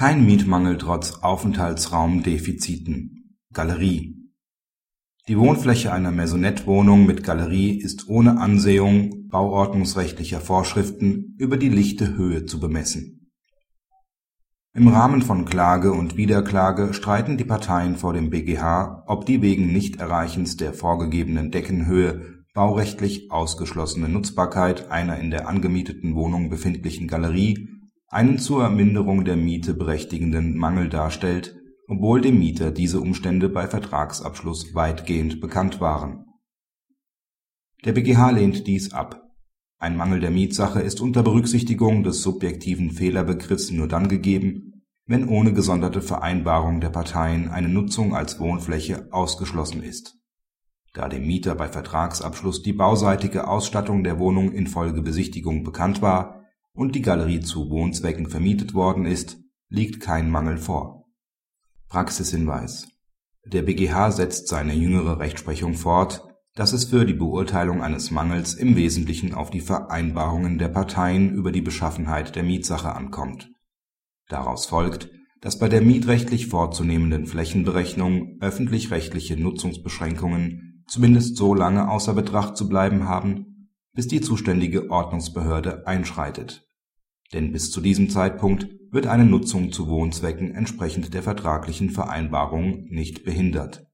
Kein Mietmangel trotz Aufenthaltsraumdefiziten Galerie Die Wohnfläche einer Maisonette-Wohnung mit Galerie ist ohne Ansehung bauordnungsrechtlicher Vorschriften über die lichte Höhe zu bemessen. Im Rahmen von Klage und Widerklage streiten die Parteien vor dem BgH, ob die wegen Nichterreichens der vorgegebenen Deckenhöhe baurechtlich ausgeschlossene Nutzbarkeit einer in der angemieteten Wohnung befindlichen Galerie einen zur Minderung der Miete berechtigenden Mangel darstellt, obwohl dem Mieter diese Umstände bei Vertragsabschluss weitgehend bekannt waren. Der BgH lehnt dies ab. Ein Mangel der Mietsache ist unter Berücksichtigung des subjektiven Fehlerbegriffs nur dann gegeben, wenn ohne gesonderte Vereinbarung der Parteien eine Nutzung als Wohnfläche ausgeschlossen ist. Da dem Mieter bei Vertragsabschluss die bauseitige Ausstattung der Wohnung infolge Besichtigung bekannt war und die Galerie zu Wohnzwecken vermietet worden ist, liegt kein Mangel vor. Praxishinweis Der BgH setzt seine jüngere Rechtsprechung fort, dass es für die Beurteilung eines Mangels im Wesentlichen auf die Vereinbarungen der Parteien über die Beschaffenheit der Mietsache ankommt. Daraus folgt, dass bei der mietrechtlich vorzunehmenden Flächenberechnung öffentlich-rechtliche Nutzungsbeschränkungen zumindest so lange außer Betracht zu bleiben haben, bis die zuständige Ordnungsbehörde einschreitet denn bis zu diesem Zeitpunkt wird eine Nutzung zu Wohnzwecken entsprechend der vertraglichen Vereinbarung nicht behindert